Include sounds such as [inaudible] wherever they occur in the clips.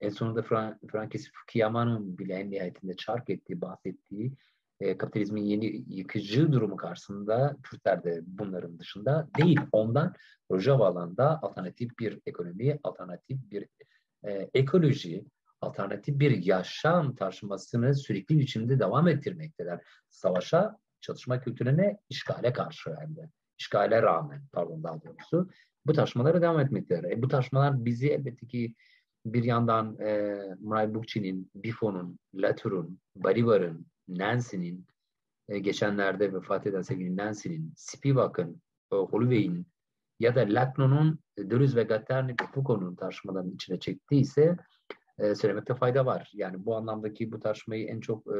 En sonunda Fran Frankis Fukuyama'nın bile en nihayetinde çark ettiği, bahsettiği e, kapitalizmin yeni yıkıcı durumu karşısında Kürtler de bunların dışında değil. Ondan Rojava alanda alternatif bir ekonomi, alternatif bir e, ekoloji, alternatif bir yaşam tartışmasını sürekli biçimde devam ettirmekteler. Savaşa, çatışma kültürüne, işgale karşı hem de. İşgale rağmen, pardon daha doğrusu. Bu tartışmalara devam etmekteler. E, bu tartışmalar bizi elbette ki bir yandan e, Muray Bukçi'nin, Bifo'nun, Latour'un, Bolivar'ın, Nancy'nin, e, geçenlerde vefat eden sevgili Nancy'nin, Spivak'ın, e, Holloway'in ya da Lacno'nun e, Deleuze ve Gattari ve Foucault'un tartışmalarının içine çektiyse e, söylemekte fayda var. Yani bu anlamdaki bu tartışmayı en çok e,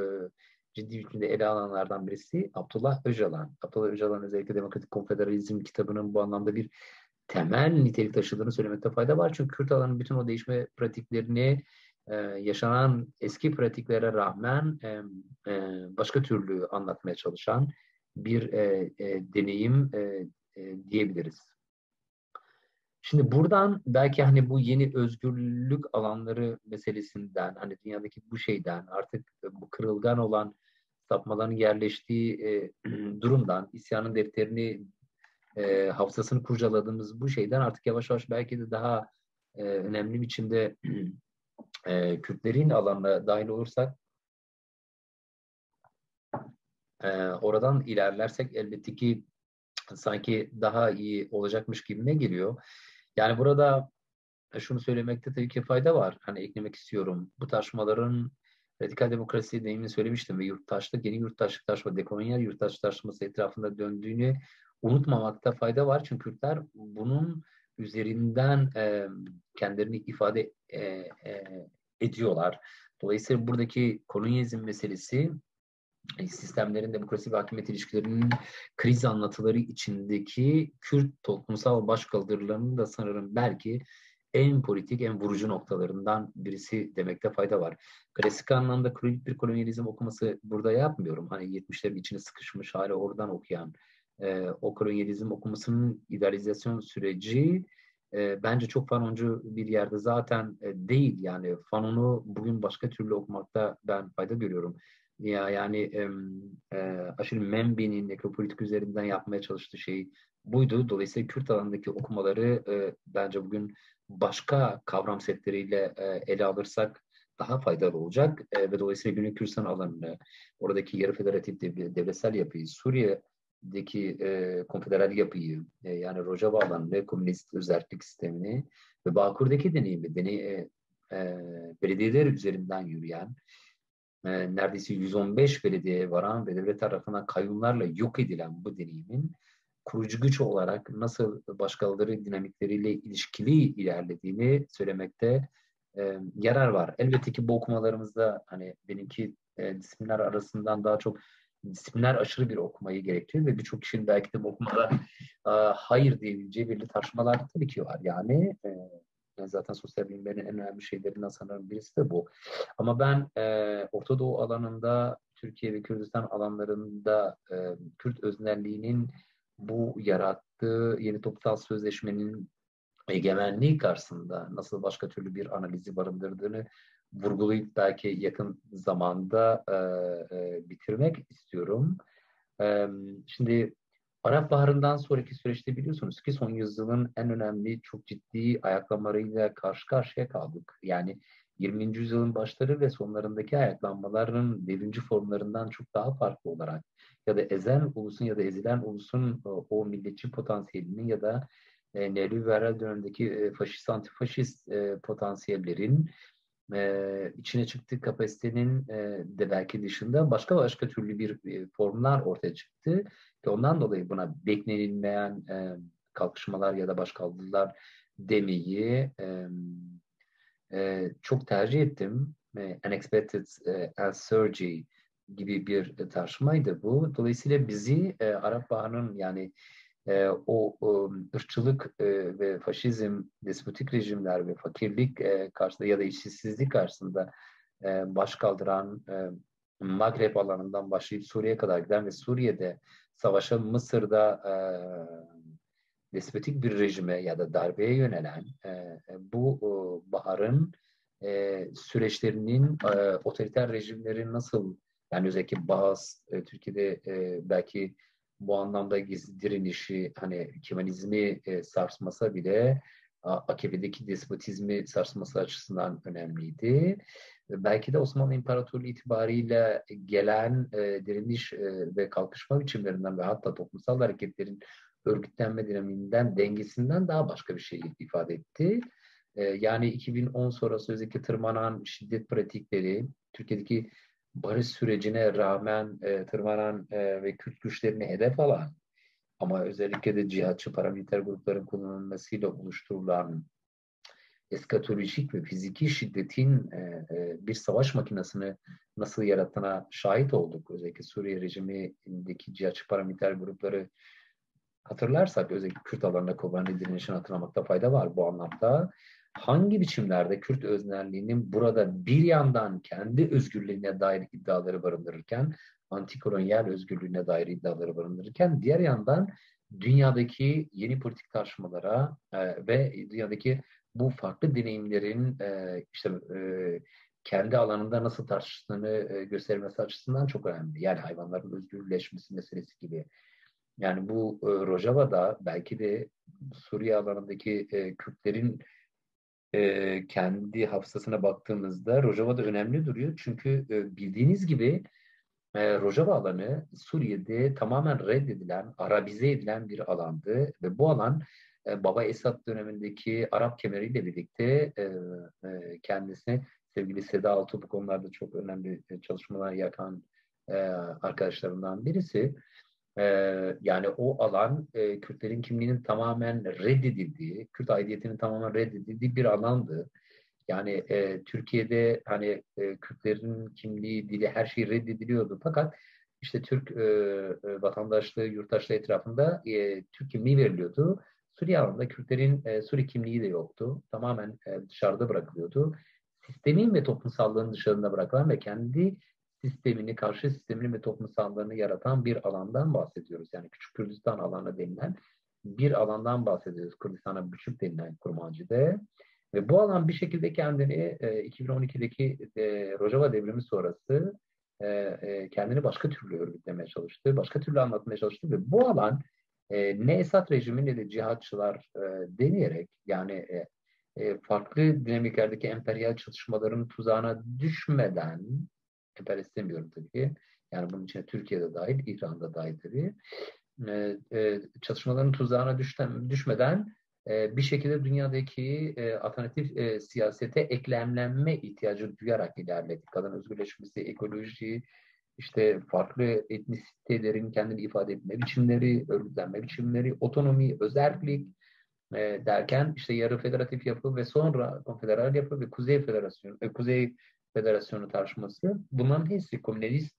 ciddi biçimde ele alanlardan birisi Abdullah Öcalan. Abdullah Öcalan özellikle Demokratik Konfederalizm kitabının bu anlamda bir temel nitelik taşıdığını söylemekte fayda var. Çünkü Kürt alanın bütün o değişme pratiklerini e, yaşanan eski pratiklere rağmen e, e, başka türlü anlatmaya çalışan bir deneyim diyebiliriz. Şimdi buradan belki hani bu yeni özgürlük alanları meselesinden, hani dünyadaki bu şeyden, artık bu kırılgan olan sapmaların yerleştiği e, [clears throat] durumdan, isyanın defterini, e, hafızasını kurcaladığımız bu şeyden artık yavaş yavaş belki de daha e, önemli biçimde [clears throat] e, Kürtlerin alanına dahil olursak e, oradan ilerlersek elbette ki sanki daha iyi olacakmış gibi ne geliyor. Yani burada şunu söylemekte tabii ki fayda var. Hani eklemek istiyorum. Bu tartışmaların radikal demokrasi deneyimini söylemiştim ve yurttaşlık, yeni yurttaşlık tartışma, dekolonyal yurttaşlık tartışması etrafında döndüğünü unutmamakta fayda var. Çünkü Kürtler bunun üzerinden e, kendilerini ifade e, e, ediyorlar. Dolayısıyla buradaki kolonyalizm meselesi e, sistemlerin demokrasi ve hakimiyet ilişkilerinin kriz anlatıları içindeki Kürt toplumsal başkaldırılarının da sanırım belki en politik, en vurucu noktalarından birisi demekte fayda var. Klasik anlamda kronik bir kolonyalizm okuması burada yapmıyorum. Hani 70'lerin içine sıkışmış hala oradan okuyan e, o kolonyalizm okumasının idealizasyon süreci e, bence çok fanoncu bir yerde zaten e, değil. Yani fanonu bugün başka türlü okumakta ben fayda görüyorum. Ya yani e, e, aşırı Membi'nin nekropolitik üzerinden yapmaya çalıştığı şey buydu. Dolayısıyla Kürt alanındaki okumaları e, bence bugün başka kavram setleriyle e, ele alırsak daha faydalı olacak e, ve dolayısıyla günlük Kürdistan alanını, oradaki yarı federatif devletsel yapıyı, Suriye'deki e, konfederal yapıyı, e, yani Rojava alanını, komünist özellik sistemini ve Bağkur'daki deneyimi, deney, e, e, belediyeler üzerinden yürüyen, e, neredeyse 115 belediyeye varan ve devlet tarafından kayyumlarla yok edilen bu deneyimin kurucu güç olarak nasıl başkaları dinamikleriyle ilişkili ilerlediğini söylemekte e, yarar var. Elbette ki bu okumalarımızda hani benimki e, disiplinler arasından daha çok disiplinler aşırı bir okumayı gerektiriyor ve birçok kişinin belki de bu okumada e, hayır diyebileceği belli tartışmalar tabii ki var. Yani e, zaten sosyal bilimlerin en önemli şeylerinden sanırım birisi de bu. Ama ben e, Orta Doğu alanında, Türkiye ve Kürdistan alanlarında e, Kürt öznelliğinin bu yarattığı yeni toplumsal sözleşmenin egemenliği karşısında nasıl başka türlü bir analizi barındırdığını vurgulayıp belki yakın zamanda e, e, bitirmek istiyorum. E, şimdi Arap Baharı'ndan sonraki süreçte biliyorsunuz ki son yüzyılın en önemli çok ciddi ayaklamalarıyla karşı karşıya kaldık. Yani 20. yüzyılın başları ve sonlarındaki ayaklanmaların devrimci formlarından çok daha farklı olarak ya da ezen ulusun ya da ezilen ulusun o, o milliyetçi potansiyelinin ya da e, neoliberal dönemdeki e, faşist antifaşist e, potansiyellerin e, içine çıktığı kapasitenin e, de belki dışında başka başka türlü bir e, formlar ortaya çıktı. Ve ondan dolayı buna beklenilmeyen e, kalkışmalar ya da başkaldırılar demeyi e, e, çok tercih ettim. E, unexpected e, Surgery gibi bir tartışmaydı bu. Dolayısıyla bizi e, Arap Baharı'nın yani e, o, o ırkçılık e, ve faşizm, despotik rejimler ve fakirlik e, karşısında ya da işsizlik karşısında e, baş kaldıran e, Magreb alanından başlayıp Suriye kadar giden ve Suriye'de savaşa Mısır'da e, despotik bir rejime ya da darbeye yönelen e, bu e, baharın e, süreçlerinin e, otoriter rejimlerin nasıl yani özellikle bazı e, Türkiye'de e, belki bu anlamda gizli direnişi hani Kemalizmi e, sarsmasa bile AKP'deki despotizmi sarsması açısından önemliydi. Belki de Osmanlı İmparatorluğu itibariyle gelen e, direniş e, ve kalkışma biçimlerinden ve hatta toplumsal hareketlerin örgütlenme dinamiğinden, dengesinden daha başka bir şey ifade etti. E, yani 2010 sonrası özellikle tırmanan şiddet pratikleri, Türkiye'deki barış sürecine rağmen e, tırmanan e, ve Kürt güçlerini hedef alan ama özellikle de cihatçı paramiliter grupların kullanılmasıyla oluşturulan eskatolojik ve fiziki şiddetin e, e, bir savaş makinesini nasıl yarattığına şahit olduk. Özellikle Suriye rejimindeki cihatçı paramiliter grupları hatırlarsak özellikle Kürt alanında Kobani direnişini hatırlamakta fayda var bu anlamda. Hangi biçimlerde Kürt öznelliğinin burada bir yandan kendi özgürlüğüne dair iddiaları barındırırken antikolonyal özgürlüğüne dair iddiaları barındırırken diğer yandan dünyadaki yeni politik tartışmalara e, ve dünyadaki bu farklı deneyimlerin e, işte e, kendi alanında nasıl tartıştığını e, göstermesi açısından çok önemli. Yani hayvanların özgürleşmesi meselesi gibi. Yani bu e, Rojava'da belki de Suriye alanındaki e, Kürtlerin e, kendi hafızasına baktığımızda Rojava'da önemli duruyor. Çünkü e, bildiğiniz gibi e, Rojava alanı Suriye'de tamamen reddedilen, Arabize edilen bir alandı ve bu alan e, Baba Esad dönemindeki Arap kemeriyle birlikte e, e, kendisine sevgili Seda Altuğ bu konularda çok önemli çalışmalar yapan e, arkadaşlarımdan birisi. E, yani o alan e, Kürtlerin kimliğinin tamamen reddedildiği, Kürt aidiyetinin tamamen reddedildiği bir alandı. Yani e, Türkiye'de hani e, Kürtlerin kimliği, dili her şey reddediliyordu. Fakat işte Türk e, e, vatandaşlığı, yurttaşlığı etrafında e, Türk kimliği veriliyordu. Suriye alanında Kürtlerin e, Suri kimliği de yoktu. Tamamen e, dışarıda bırakılıyordu. Sistemin ve toplumsallığın dışarında bırakılan ve kendi sistemini, karşı sistemini ve toplumsallığını yaratan bir alandan bahsediyoruz. Yani Küçük Kürdistan alanı denilen bir alandan bahsediyoruz. Kürdistan'a Küçük denilen kurmacıda. Ve bu alan bir şekilde kendini e, 2012'deki e, Rojava devrimi sonrası e, e, kendini başka türlü örgütlemeye çalıştı, başka türlü anlatmaya çalıştı ve bu alan e, ne Esad rejimi ne de cihatçılar e, deneyerek yani e, e, farklı dinamiklerdeki emperyal çalışmaların tuzağına düşmeden, emperyal istemiyorum tabii ki, yani bunun içine Türkiye'de dahil, İran'da dahil tabii, e, e, çalışmaların tuzağına düşten, düşmeden e, bir şekilde dünyadaki e, alternatif e, siyasete eklemlenme ihtiyacı duyarak ilerledi. Kadın özgürleşmesi, ekoloji, işte farklı etnisitelerin kendini ifade etme biçimleri, örgütlenme biçimleri, otonomi, özellik e, derken işte yarı federatif yapı ve sonra konfederal yapı ve Kuzey Federasyonu, e, Kuzey Federasyonu tartışması bunların hepsi komünist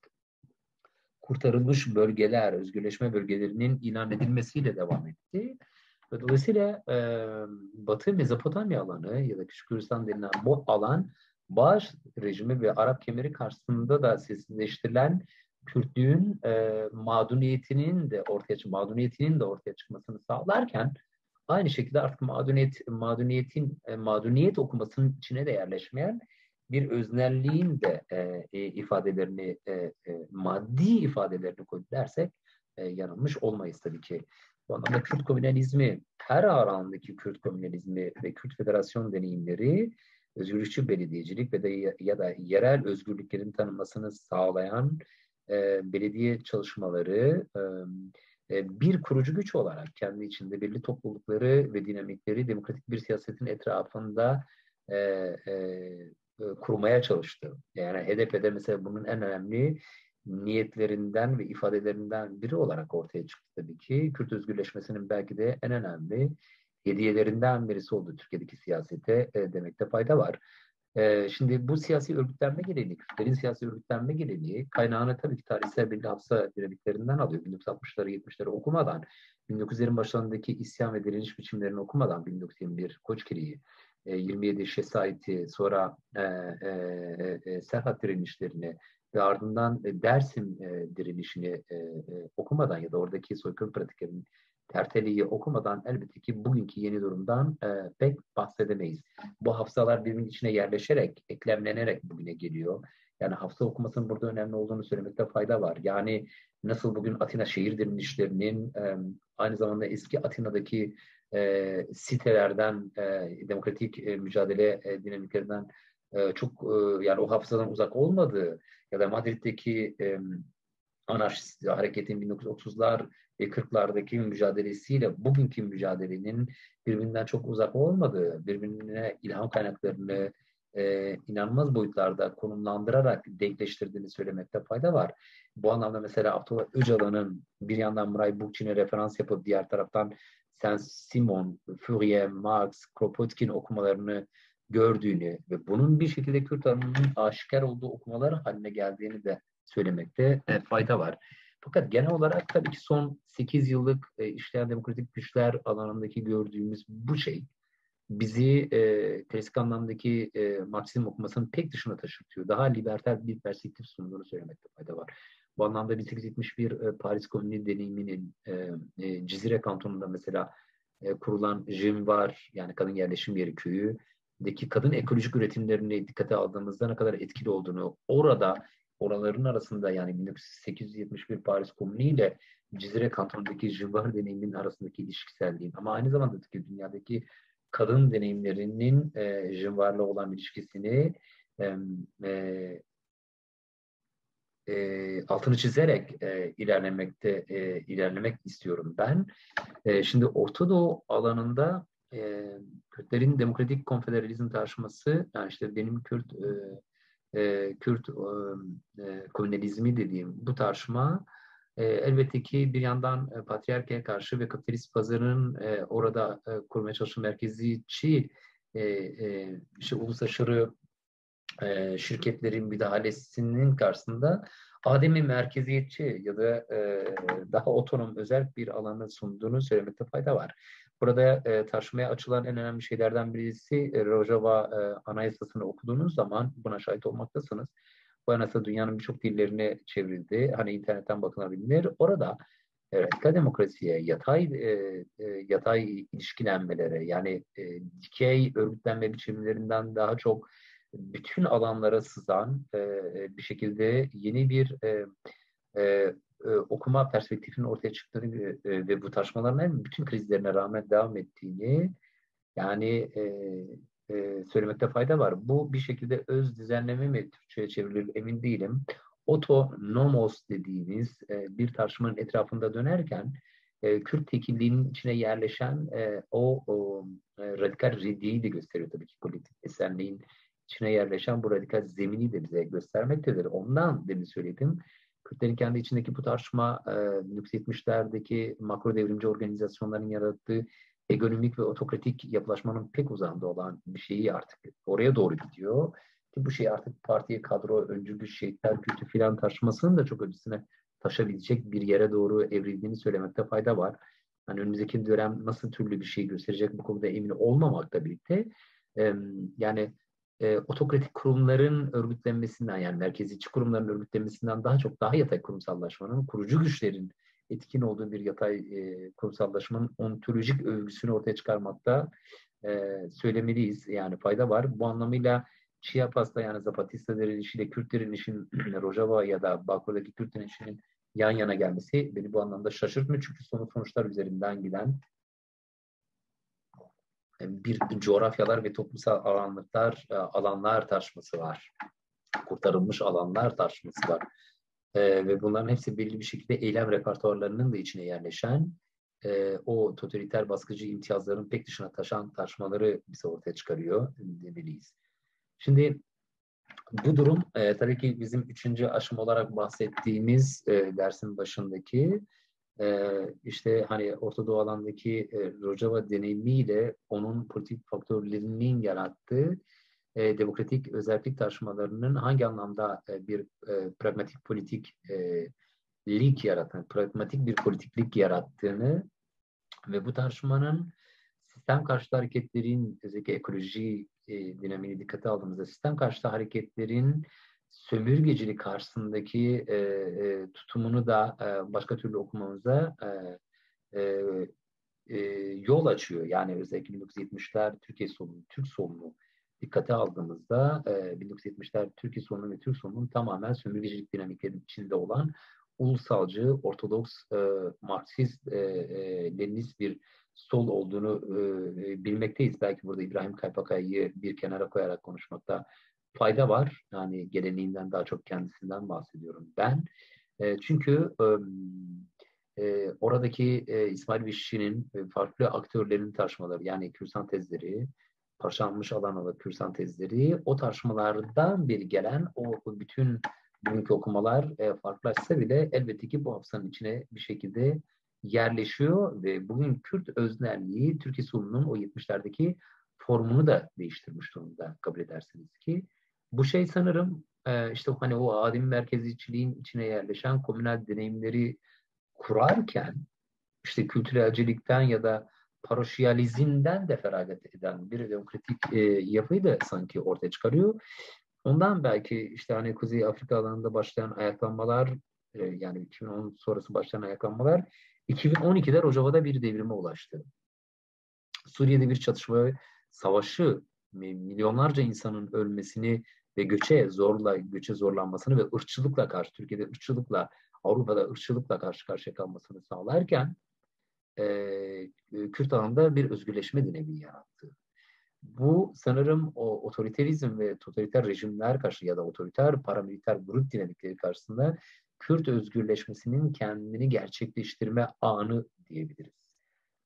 kurtarılmış bölgeler, özgürleşme bölgelerinin ilan edilmesiyle devam etti. Ve dolayısıyla e, Batı Mezopotamya alanı ya da Küçük Kürdistan denilen bu alan Bağış rejimi ve Arap kemeri karşısında da sessizleştirilen Kürtlüğün e, mağduniyetinin de ortaya mağduniyetinin de ortaya çıkmasını sağlarken aynı şekilde artık mağduniyet mağduniyetin e, okumasının içine de yerleşmeyen bir öznelliğin de e, e, ifadelerini e, e, maddi ifadelerini koyup dersek e, yanılmış olmayız tabii ki. Bu anlamda Kürt komünalizmi, her alandaki Kürt komünalizmi ve Kürt federasyon deneyimleri özgürlükçü belediyecilik ve de ya da yerel özgürlüklerin tanınmasını sağlayan e, belediye çalışmaları e, e, bir kurucu güç olarak kendi içinde belli toplulukları ve dinamikleri demokratik bir siyasetin etrafında e, e kurmaya çalıştı. Yani HDP'de mesela bunun en önemli niyetlerinden ve ifadelerinden biri olarak ortaya çıktı tabii ki. Kürt özgürleşmesinin belki de en önemli hediyelerinden birisi oldu Türkiye'deki siyasete e, demekte fayda var. E, şimdi bu siyasi örgütlenme geleneği, Kürtlerin siyasi örgütlenme geleneği kaynağını tabii ki tarihsel belli hafıza dinamiklerinden alıyor. 1960'ları 70'leri okumadan, 1900'lerin başlarındaki isyan ve direniş biçimlerini okumadan 1921 Koçkiri'yi, e, 27 Şesait'i, sonra e, e, e, Serhat direnişlerini ve ardından e, Dersim e, direnişini e, e, okumadan ya da oradaki soykırım pratiklerinin Terteli'yi okumadan elbette ki bugünkü yeni durumdan e, pek bahsedemeyiz. Bu hafızalar birbirinin içine yerleşerek, eklemlenerek bugüne geliyor. Yani hafıza okumasının burada önemli olduğunu söylemekte fayda var. Yani nasıl bugün Atina şehir direnişlerinin e, aynı zamanda eski Atina'daki e, sitelerden, e, demokratik e, mücadele e, dinamiklerinden e, çok e, yani o hafızadan uzak olmadığı ya da Madrid'deki e, anarşist hareketin 1930'lar ve 40'lardaki mücadelesiyle bugünkü mücadelenin birbirinden çok uzak olmadığı, birbirine ilham kaynaklarını e, inanılmaz boyutlarda konumlandırarak denkleştirdiğini söylemekte fayda var. Bu anlamda mesela Abdullah Öcalan'ın bir yandan Muray Bookchin'e referans yapıp diğer taraftan Saint-Simon, Fourier, Marx, Kropotkin okumalarını gördüğünü ve bunun bir şekilde Kürt alanının aşikar olduğu okumalar haline geldiğini de söylemekte e, fayda var. Fakat genel olarak tabii ki son 8 yıllık e, işleyen demokratik güçler alanındaki gördüğümüz bu şey bizi e, klasik anlamdaki e, Marksizm okumasının pek dışına taşıtıyor. Daha liberter bir perspektif sunduğunu söylemekte fayda var. Bu anlamda 1871 e, Paris Komünü deneyiminin e, e, Cizire kantonunda mesela kurulan Jim var yani kadın yerleşim yeri köyü kadın ekolojik üretimlerini dikkate aldığımızda ne kadar etkili olduğunu orada oraların arasında yani 1871 Paris Komünü ile Cizire kantonundaki Jimbar deneyiminin arasındaki ilişkiselliğin ama aynı zamanda ki dünyadaki kadın deneyimlerinin e, Jimbar'la olan ilişkisini e, e, altını çizerek e, ilerlemekte e, ilerlemek istiyorum ben. E, şimdi Orta Doğu alanında e, Kürtlerin demokratik konfederalizm tartışması, yani işte benim Kürt e, e, Kürt e, komünalizmi dediğim bu tartışma e, elbette ki bir yandan e, patriarkaya karşı ve kapitalist pazarın e, orada e, kurmaya çalışan merkeziyetçi e, e, işte uluslararası e, şirketlerin müdahalesinin karşısında ademi merkeziyetçi ya da e, daha otonom özel bir alanı sunduğunu söylemekte fayda var. Burada e, tartışmaya açılan en önemli şeylerden birisi e, Rojava e, Anayasası'nı okuduğunuz zaman buna şahit olmaktasınız. Bu anayasa dünyanın birçok dillerine çevrildi. Hani internetten bakılabilir. Orada e, radikal demokrasiye, yatay e, e, yatay ilişkilenmelere yani e, dikey örgütlenme biçimlerinden daha çok bütün alanlara sızan e, bir şekilde yeni bir e, e, e, okuma perspektifinin ortaya çıktığını e, ve bu tartışmaların bütün krizlerine rağmen devam ettiğini yani e, e, söylemekte fayda var. Bu bir şekilde öz düzenleme mi Türkçe'ye çevrilir emin değilim. Otonomos dediğimiz e, bir tartışmanın etrafında dönerken e, Kürt tekilliğinin içine yerleşen e, o, o e, radikal reddiyeyi de gösteriyor tabii ki politik esenliğin içine yerleşen bu radikal zemini de bize göstermektedir. Ondan demin söyledim Kürtlerin kendi içindeki bu tartışma e, 1970'lerdeki makro devrimci organizasyonların yarattığı egonomik ve otokratik yapılaşmanın pek uzağında olan bir şeyi artık oraya doğru gidiyor. Ki bu şey artık partiye kadro, öncü güç, şehitler kültü filan tartışmasının da çok ötesine taşabilecek bir yere doğru evrildiğini söylemekte fayda var. Hani önümüzdeki dönem nasıl türlü bir şey gösterecek bu konuda emin olmamakla birlikte e, yani e, otokratik kurumların örgütlenmesinden yani merkezci kurumların örgütlenmesinden daha çok daha yatay kurumsallaşmanın, kurucu güçlerin etkin olduğu bir yatay e, kurumsallaşmanın ontolojik övgüsünü ortaya çıkarmakta e, söylemeliyiz. Yani fayda var. Bu anlamıyla Chiapas'ta yani Zapatista direnişiyle Kürt direnişinin [clears throat] Rojava ya da Bakur'daki Kürt direnişinin yan yana gelmesi beni bu anlamda şaşırtmıyor. Çünkü somut sonuçlar üzerinden giden bir coğrafyalar ve toplumsal alanlıklar, e, alanlar tartışması var. Kurtarılmış alanlar tartışması var. E, ve bunların hepsi belli bir şekilde eylem repertuarlarının da içine yerleşen e, o totaliter baskıcı imtiyazların pek dışına taşan tartışmaları bize ortaya çıkarıyor demeliyiz. Şimdi bu durum e, tabii ki bizim üçüncü aşım olarak bahsettiğimiz e, dersin başındaki e, işte hani Orta Doğu alandaki e, Rojava deneyimiyle onun politik faktörlerinin yarattığı e, demokratik özellik tartışmalarının hangi anlamda e, bir e, pragmatik politik e, lik yaratan, pragmatik bir politiklik yarattığını ve bu tartışmanın sistem karşıtı hareketlerin özellikle ekoloji e, dinamiğini dikkate aldığımızda sistem karşıtı hareketlerin sömürgecilik karşısındaki e, e, tutumunu da e, başka türlü okumamıza e, e, e, yol açıyor. Yani özellikle 1970'ler Türkiye solunu, Türk solunu dikkate aldığımızda e, 1970'ler Türkiye solunu ve Türk solunun tamamen sömürgecilik dinamiklerinin içinde olan ulusalcı, ortodoks, e, Marksist, e, e, Leninist bir sol olduğunu e, bilmekteyiz. Belki burada İbrahim Kaypakay'ı bir kenara koyarak konuşmakta fayda var. Yani geleneğinden daha çok kendisinden bahsediyorum ben. E, çünkü e, oradaki e, İsmail Vişçi'nin e, farklı aktörlerin tartışmaları yani Kürsan tezleri, parçalanmış Adanalı Kürsan tezleri o tartışmalardan bir gelen o bütün bugünkü okumalar e, farklılaşsa bile elbette ki bu hafızanın içine bir şekilde yerleşiyor ve bugün Kürt öznerliği Türkiye solunun o 70'lerdeki formunu da değiştirmiş durumda kabul edersiniz ki. Bu şey sanırım e, işte hani o adim merkeziciliğin içine yerleşen komünel deneyimleri kurarken işte kültürelcilikten ya da paroşiyalizmden de feragat eden bir demokratik e, yapıyı da sanki ortaya çıkarıyor. Ondan belki işte hani Kuzey Afrika alanında başlayan ayaklanmalar e, yani 2010 sonrası başlayan ayaklanmalar 2012'de Rojava'da bir devrime ulaştı. Suriye'de bir çatışma savaşı milyonlarca insanın ölmesini ve göçe zorla göçe zorlanmasını ve ırkçılıkla karşı Türkiye'de ırkçılıkla Avrupa'da ırkçılıkla karşı karşıya kalmasını sağlarken e, Kürt alanında bir özgürleşme dinamiği yarattı. Bu sanırım o otoriterizm ve totaliter rejimler karşı ya da otoriter paramiliter grup dinamikleri karşısında Kürt özgürleşmesinin kendini gerçekleştirme anı diyebiliriz.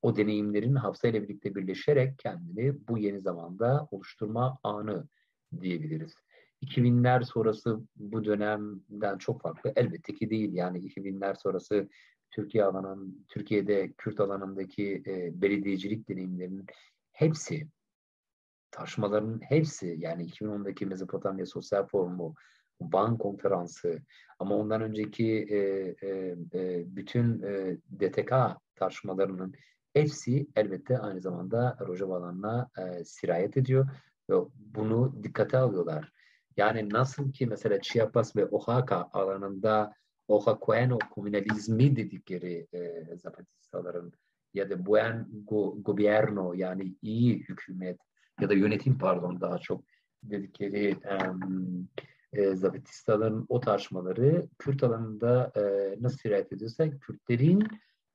O deneyimlerin Hafsa ile birlikte birleşerek kendini bu yeni zamanda oluşturma anı diyebiliriz. 2000'ler sonrası bu dönemden çok farklı. Elbette ki değil. Yani 2000'ler sonrası Türkiye alanın, Türkiye'de Kürt alanındaki e, belediyecilik deneyimlerinin hepsi, tartışmaların hepsi yani 2010'daki Mezopotamya Sosyal Forumu, Van Konferansı ama ondan önceki e, e, e, bütün e, DTK tartışmalarının hepsi elbette aynı zamanda Rojava alanına e, sirayet ediyor bunu dikkate alıyorlar. Yani nasıl ki mesela Chiapas ve Oaxaca alanında Oaxaqueno komünalizmi dedikleri e, Zapatistaların ya da buen go, gobierno yani iyi hükümet ya da yönetim pardon daha çok dedikleri um, e, Zapatistaların o tartışmaları Kürt alanında e, nasıl sirayet ediyorsa Kürtlerin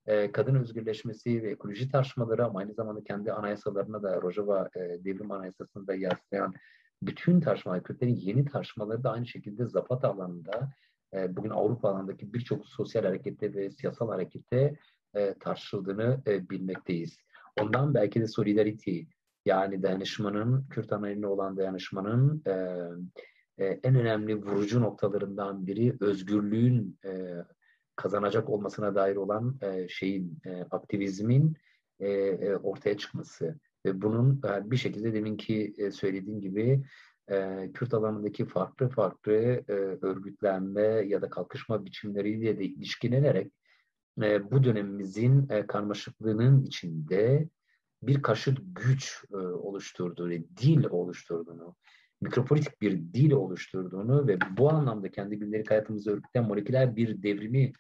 e, kadın özgürleşmesi ve ekoloji tartışmaları ama aynı zamanda kendi anayasalarına da Rojava e, devrim anayasasında yaslayan bütün tartışmalar, Kürtlerin yeni tartışmaları da aynı şekilde Zapata alanında e, bugün Avrupa alanındaki birçok sosyal harekette ve siyasal harekette e, tartışıldığını e, bilmekteyiz. Ondan belki de solidarity yani dayanışmanın, Kürt analine olan dayanışmanın e, e, en önemli vurucu noktalarından biri özgürlüğün e, kazanacak olmasına dair olan e, şeyin, e, aktivizmin e, e, ortaya çıkması. Ve bunun e, bir şekilde deminki e, söylediğim gibi e, Kürt alanındaki farklı farklı örgütlenme ya da kalkışma biçimleriyle de ilişkilenerek bu dönemimizin karmaşıklığının içinde bir karşıt güç oluşturduğunu, dil oluşturduğunu, mikropolitik bir dil oluşturduğunu ve bu anlamda kendi gündelik hayatımızda örgütleyen moleküler bir devrimi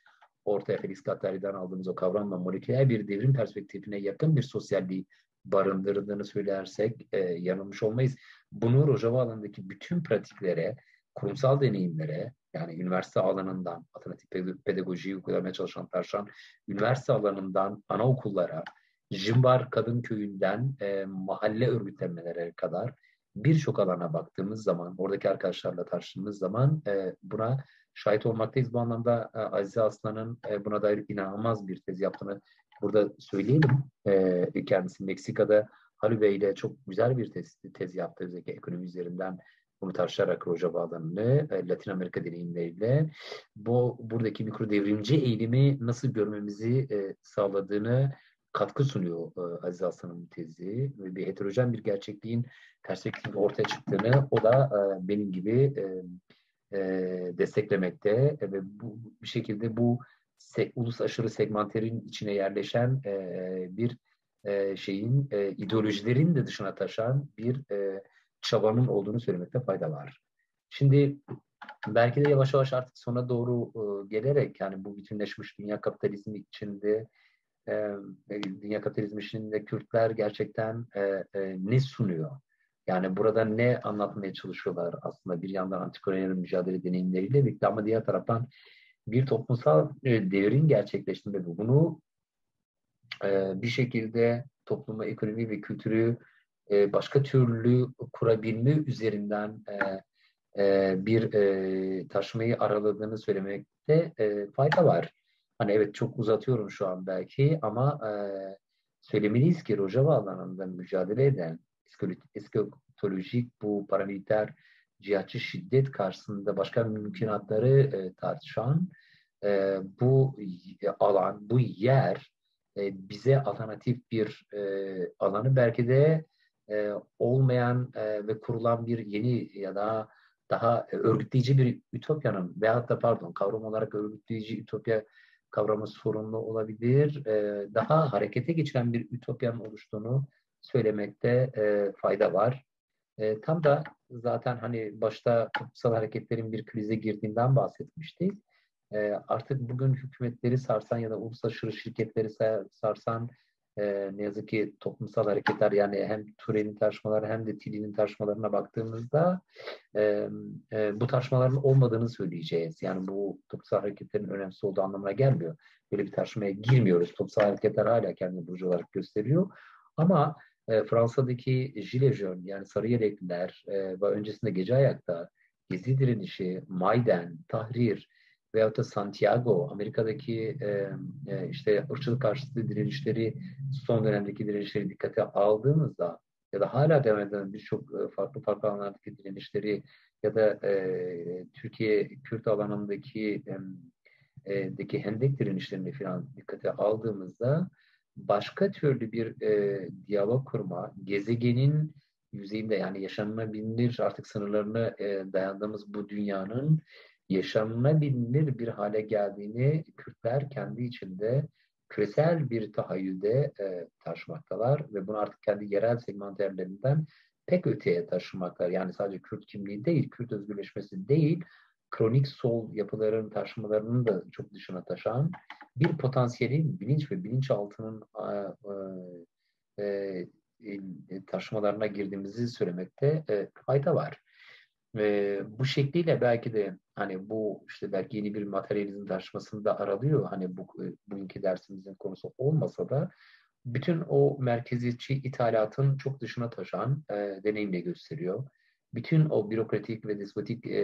ortaya Felix Gattari'den aldığımız o kavramla moleküler bir devrim perspektifine yakın bir sosyalliği barındırdığını söylersek e, yanılmış olmayız. Bunu Rojava alanındaki bütün pratiklere, kurumsal deneyimlere, yani üniversite alanından, matematik pedagojiyi uygulamaya çalışan Tarşan, üniversite alanından anaokullara, Jimbar Kadın Köyü'nden e, mahalle örgütlenmelere kadar birçok alana baktığımız zaman, oradaki arkadaşlarla tartıştığımız zaman e, buna şahit olmaktayız. Bu anlamda e, Azize Aslan'ın e, buna dair inanılmaz bir tez yaptığını burada söyleyelim. E, kendisi Meksika'da Halu Bey ile çok güzel bir tez, tez yaptı. Özellikle ekonomi üzerinden bunu tartışarak Rojava alanını, e, Latin Amerika deneyimleriyle bu buradaki mikro devrimci eğilimi nasıl görmemizi e, sağladığını katkı sunuyor e, Aziz Aslan'ın tezi ve bir heterojen bir gerçekliğin perspektifi ortaya çıktığını o da e, benim gibi e, e, desteklemekte ve bu bir şekilde bu se, ulus aşırı segmenterin içine yerleşen e, bir e, şeyin e, ideolojilerin de dışına taşan bir e, çabanın olduğunu söylemekte fayda var. Şimdi belki de yavaş yavaş artık sona doğru e, gelerek yani bu bütünleşmiş dünya kapitalizmi içinde e, e, dünya kapitalizmi işinde Kürtler gerçekten e, e, ne sunuyor? Yani burada ne anlatmaya çalışıyorlar aslında bir yandan antikolonyal mücadele deneyimleriyle birlikte ama diğer taraftan bir toplumsal e, devrin gerçekleştiğinde bunu e, bir şekilde topluma, ekonomi ve kültürü e, başka türlü kurabilme üzerinden e, e, bir e, taşımayı araladığını söylemekte e, fayda var. Hani evet çok uzatıyorum şu an belki ama e, söylemeliyiz ki Rojava alanında mücadele eden eskatolojik bu paramiliter cihatçı şiddet karşısında başka mümkünatları e, tartışan e, bu alan, bu yer e, bize alternatif bir e, alanı belki de e, olmayan e, ve kurulan bir yeni ya da daha örgütleyici bir ütopyanın veyahut da pardon kavram olarak örgütleyici ütopya kavramı sorunlu olabilir. E, daha harekete geçiren bir ütopyanın oluştuğunu söylemekte e, fayda var. E, tam da zaten hani başta toplumsal hareketlerin bir krize girdiğinden bahsetmiştik. E, artık bugün hükümetleri sarsan ya da uluslararası şirketleri sarsan e, ne yazık ki toplumsal hareketler yani hem Turing'in tartışmaları hem de Tilly'nin tartışmalarına baktığımızda e, e, bu tartışmaların olmadığını söyleyeceğiz. Yani bu toplumsal hareketlerin önemsiz olduğu anlamına gelmiyor. Böyle bir tartışmaya girmiyoruz. Toplumsal hareketler hala kendini burcu olarak gösteriyor. Ama e, Fransa'daki Gilets jaunes yani sarı yelekliler e, ve öncesinde gece ayakta Gezi direnişi, Mayden, Tahrir, veyahut da Santiago, Amerika'daki e, e, işte ırkçılık karşıtı direnişleri, son dönemdeki direnişleri dikkate aldığımızda ya da hala devam eden birçok e, farklı farklı alanlardaki direnişleri ya da e, Türkiye Kürt alanındaki e, deki hendek direnişlerini falan dikkate aldığımızda başka türlü bir e, diyalog kurma, gezegenin yüzeyinde yani yaşanılabilir artık sınırlarını e, dayandığımız bu dünyanın yaşanılabilir bir hale geldiğini Kürtler kendi içinde küresel bir tahayyülde e, taşımaktalar ve bunu artık kendi yerel segmenterlerinden pek öteye taşımaklar. Yani sadece Kürt kimliği değil, Kürt özgürleşmesi değil, kronik sol yapıların taşımalarının da çok dışına taşan bir potansiyelin bilinç ve bilinçaltının e, e, e, taşımalarına girdiğimizi söylemekte e, fayda var. E, bu şekliyle belki de hani bu işte belki yeni bir materyalizm tartışmasında aralıyor. Hani bu bugünkü dersimizin konusu olmasa da bütün o merkeziyetçi ithalatın çok dışına taşan e, deneyimle gösteriyor. Bütün o bürokratik ve despotik e,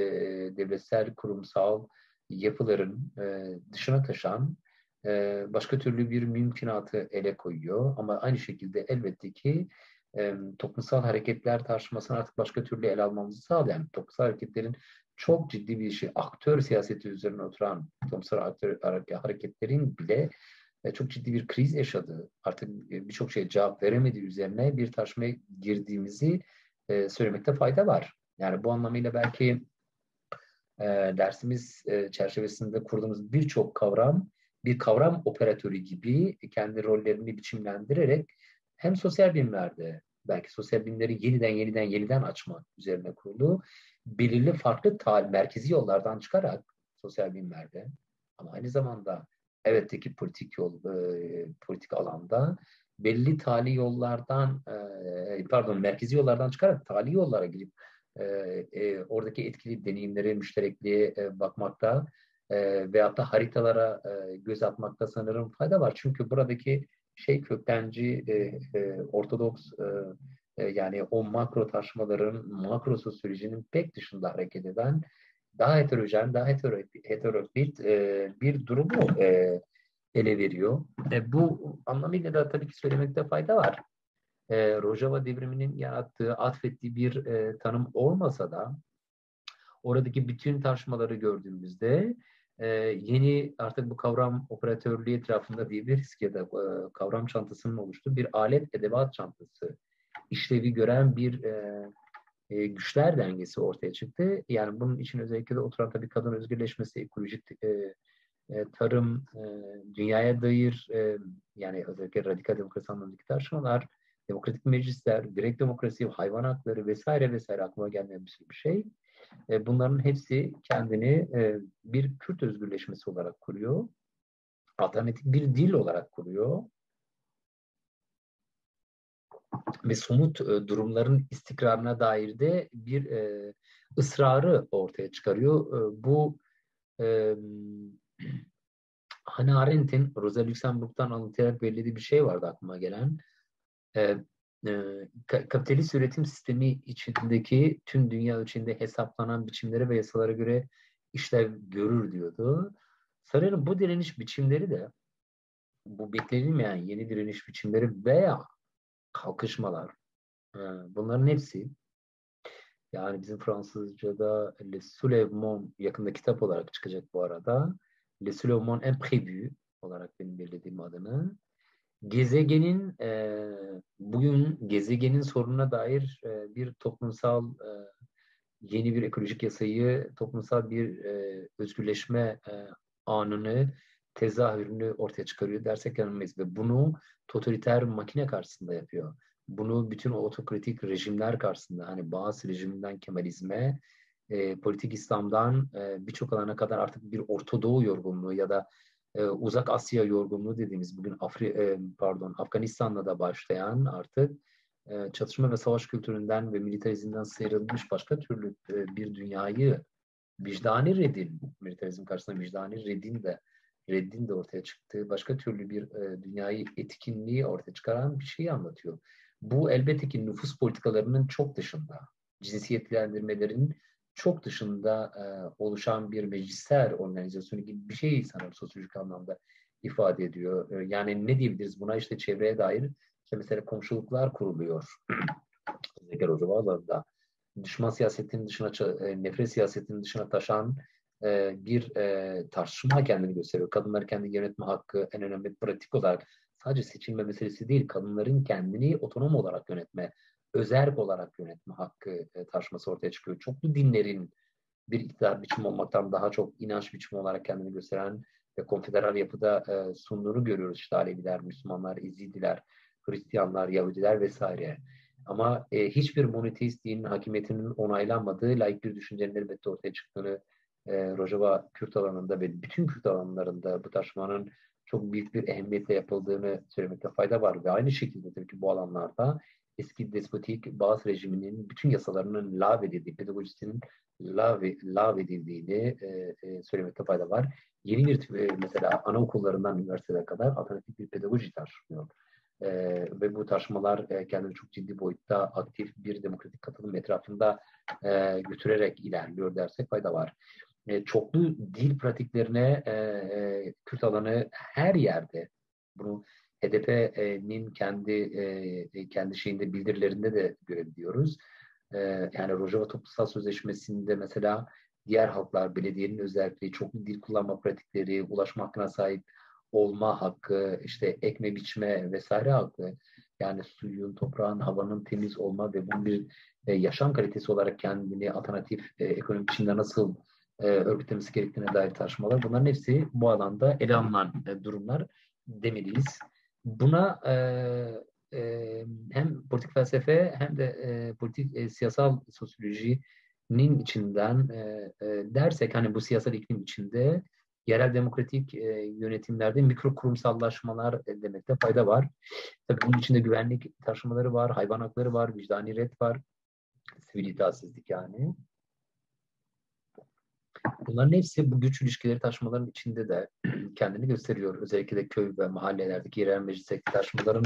devletsel kurumsal yapıların e, dışına taşan e, başka türlü bir mümkünatı ele koyuyor. Ama aynı şekilde elbette ki e, toplumsal hareketler tartışmasını artık başka türlü ele almamızı sağlayan toplumsal hareketlerin çok ciddi bir şey, aktör siyaseti üzerine oturan toplumsal aktör hareketlerin bile çok ciddi bir kriz yaşadığı, artık birçok şeye cevap veremediği üzerine bir tartışmaya girdiğimizi e, söylemekte fayda var. Yani bu anlamıyla belki e, dersimiz e, çerçevesinde kurduğumuz birçok kavram bir kavram operatörü gibi kendi rollerini biçimlendirerek hem sosyal bilimlerde belki sosyal bilimleri yeniden yeniden yeniden açmak üzerine kurulu belirli farklı tal merkezi yollardan çıkarak sosyal bilimlerde ama aynı zamanda elbette ki politik yol e, politik alanda belli tali yollardan pardon merkezi yollardan çıkarak tali yollara girip e, oradaki etkili deneyimleri müşterekliğe e, bakmakta e, veyahut da haritalara göz atmakta sanırım fayda var. Çünkü buradaki şey köktenci, e, ortodoks e, yani o makro taşmaların, makro sosyolojinin pek dışında hareket eden daha heterojen, daha heteroklit e, bir durumu e, ele veriyor. E, bu anlamıyla da tabii ki söylemekte fayda var. E, Rojava devriminin yarattığı, atfettiği bir e, tanım olmasa da oradaki bütün tartışmaları gördüğümüzde e, yeni artık bu kavram operatörlüğü etrafında diyebiliriz ki ya da e, kavram çantasının oluştuğu bir alet edevat çantası işlevi gören bir e, e, güçler dengesi ortaya çıktı. Yani bunun için özellikle de oturan tabii kadın özgürleşmesi, ekolojik e, e, tarım, e, dünyaya dair e, yani özellikle radikal demokrasi anlamındaki tartışmalar, demokratik meclisler, direkt demokrasi, hayvan hakları vesaire vesaire aklıma gelmeyen bir sürü bir şey. E, bunların hepsi kendini e, bir Kürt özgürleşmesi olarak kuruyor. Alternatif bir dil olarak kuruyor. ve somut e, durumların istikrarına dair de bir e, ısrarı ortaya çıkarıyor. E, bu e, Hannah Arendt'in Rosa Luxemburg'dan alıntılayarak belirlediği bir şey vardı aklıma gelen. E, e, kapitalist üretim sistemi içindeki tüm dünya ölçeğinde hesaplanan biçimlere ve yasalara göre işlev görür diyordu. Sanırım bu direniş biçimleri de bu beklenilmeyen yeni direniş biçimleri veya kalkışmalar e, bunların hepsi yani bizim Fransızca'da Le Soulèvement yakında kitap olarak çıkacak bu arada. Le Soulèvement Imprévu olarak benim belirlediğim adını. Gezegenin e, bugün gezegenin sorununa dair e, bir toplumsal e, yeni bir ekolojik yasayı, toplumsal bir e, özgürleşme e, anını, tezahürünü ortaya çıkarıyor dersek yanılmayız. Ve bunu totaliter makine karşısında yapıyor. Bunu bütün o otokratik rejimler karşısında, hani bazı rejiminden Kemalizme, e, politik İslam'dan e, birçok alana kadar artık bir Orta Doğu yorgunluğu ya da e, Uzak Asya yorgunluğu dediğimiz bugün Afri, e, pardon Afganistan'la da başlayan artık e, çatışma ve savaş kültüründen ve militarizmden sıyrılmış başka türlü e, bir dünyayı vicdani reddin, militarizm karşısında vicdani reddin de reddin de ortaya çıktığı başka türlü bir e, dünyayı etkinliği ortaya çıkaran bir şeyi anlatıyor. Bu elbette ki nüfus politikalarının çok dışında, cinsiyetlendirmelerin çok dışında e, oluşan bir meclisler organizasyonu gibi bir şey sanırım sosyolojik anlamda ifade ediyor. E, yani ne diyebiliriz buna işte çevreye dair işte mesela komşuluklar kuruluyor. [clears throat] Zeker Ocavalar'da düşman siyasetinin dışına, e, nefret siyasetinin dışına taşan e, bir e, tartışma kendini gösteriyor. Kadınlar kendi yönetme hakkı en önemli pratik olarak sadece seçilme meselesi değil, kadınların kendini otonom olarak yönetme, özerk olarak yönetme hakkı e, tartışması ortaya çıkıyor. Çoklu dinlerin bir iktidar biçimi olmaktan daha çok inanç biçimi olarak kendini gösteren ve konfederal yapıda e, sunduğunu görüyoruz. İşte Aleviler, Müslümanlar, İzidiler, Hristiyanlar, Yahudiler vesaire. Ama e, hiçbir monoteist dinin hakimiyetinin onaylanmadığı layık bir düşüncenin elbette ortaya çıktığını e, Rojava Kürt alanında ve bütün Kürt alanlarında bu tartışmanın çok büyük bir ehemmiyetle yapıldığını söylemekte fayda var. Ve aynı şekilde tabii ki bu alanlarda eski despotik bazı rejiminin bütün yasalarının lağvedildiği, pedagojisinin lağvedildiğini e, e, söylemekte fayda var. Yeni bir e, mesela anaokullarından üniversitelere kadar alternatif bir pedagoji tartışılıyor. E, ve bu tartışmalar e, kendini çok ciddi boyutta aktif bir demokratik katılım etrafında e, götürerek ilerliyor dersek fayda var. E, çoklu dil pratiklerine e, e, Kürt alanı her yerde bunu HDP'nin kendi kendi şeyinde bildirilerinde de görebiliyoruz. Yani Rojava Toplumsal Sözleşmesi'nde mesela diğer halklar, belediyenin özellikleri, çoklu dil kullanma pratikleri, ulaşma hakkına sahip olma hakkı, işte ekme biçme vesaire hakkı, yani suyun, toprağın, havanın temiz olma ve bunun bir e, yaşam kalitesi olarak kendini alternatif e, ekonomik biçimde nasıl e, örgütlemesi gerektiğine dair tartışmalar. Bunların hepsi bu alanda ele alınan e, durumlar demeliyiz. Buna e, e, hem politik felsefe hem de e, politik e, siyasal sosyolojinin içinden e, e, dersek hani bu siyasal iklim içinde yerel demokratik e, yönetimlerde mikro kurumsallaşmalar e, demekte fayda var. Tabii bunun içinde güvenlik tartışmaları var, hayvan hakları var, vicdani ret var, sivil itaatsizlik yani. Bunların hepsi bu güç ilişkileri taşımaların içinde de kendini gösteriyor. Özellikle de köy ve mahallelerdeki yerel meclisteki taşımaların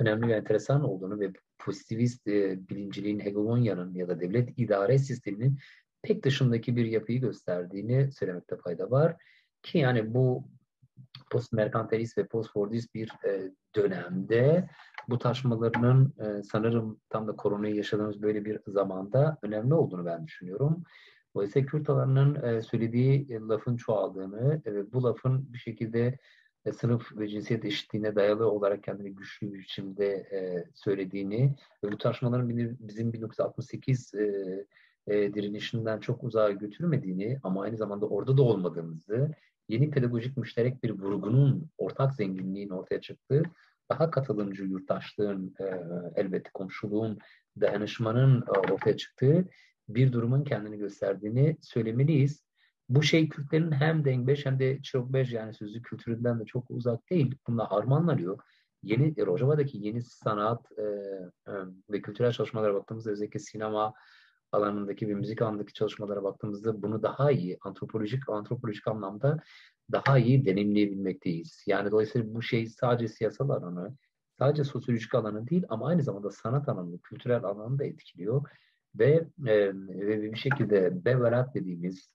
önemli ve enteresan olduğunu ve pozitivist e, bilinciliğin, hegemonyanın ya da devlet idare sisteminin pek dışındaki bir yapıyı gösterdiğini söylemekte fayda var. Ki yani bu post-merkantilist ve post-fordist bir e, dönemde bu taşmalarının e, sanırım tam da koronayı yaşadığımız böyle bir zamanda önemli olduğunu ben düşünüyorum. Dolayısıyla Kürt alanının e, söylediği e, lafın çoğaldığını e, bu lafın bir şekilde sınıf ve cinsiyet eşitliğine dayalı olarak kendini güçlü bir biçimde söylediğini ve bu tartışmaların bizim 1968 e, e, direnişinden çok uzağa götürmediğini ama aynı zamanda orada da olmadığımızı, yeni pedagojik müşterek bir vurgunun, ortak zenginliğin ortaya çıktığı, daha katılımcı yurttaşlığın, elbette komşuluğun, dayanışmanın e, ortaya çıktığı bir durumun kendini gösterdiğini söylemeliyiz. Bu şey Kürtlerin hem Dengbeş hem de Çirokbeş yani sözlü kültüründen de çok uzak değil. Bunlar harmanlanıyor. yeni Rojava'daki yeni sanat e, e, ve kültürel çalışmalara baktığımızda özellikle sinema alanındaki ve müzik alanındaki çalışmalara baktığımızda bunu daha iyi antropolojik antropolojik anlamda daha iyi deneyimleyebilmekteyiz. Yani dolayısıyla bu şey sadece siyasal alanı, sadece sosyolojik alanı değil ama aynı zamanda sanat alanını, kültürel alanı da etkiliyor ve e, bir şekilde beverat dediğimiz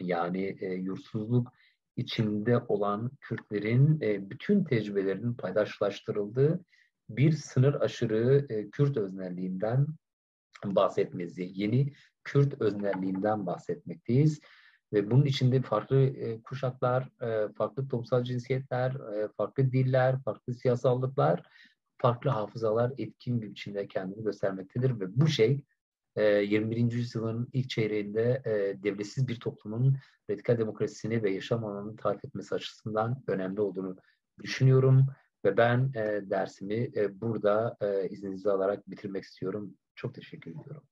yani e, yursuzluk içinde olan Kürtlerin e, bütün tecrübelerinin paydaşlaştırıldığı bir sınır aşırı e, Kürt öznelliğinden bahsetmesi, yeni Kürt öznelliğinden bahsetmekteyiz. Ve bunun içinde farklı e, kuşaklar, e, farklı toplumsal cinsiyetler, e, farklı diller, farklı siyasallıklar, farklı hafızalar etkin bir biçimde kendini göstermektedir. Ve bu şey 21. yüzyılın ilk çeyreğinde devletsiz bir toplumun radikal demokrasisini ve yaşam alanını tarif etmesi açısından önemli olduğunu düşünüyorum. Ve ben dersimi burada izninizi alarak bitirmek istiyorum. Çok teşekkür ediyorum.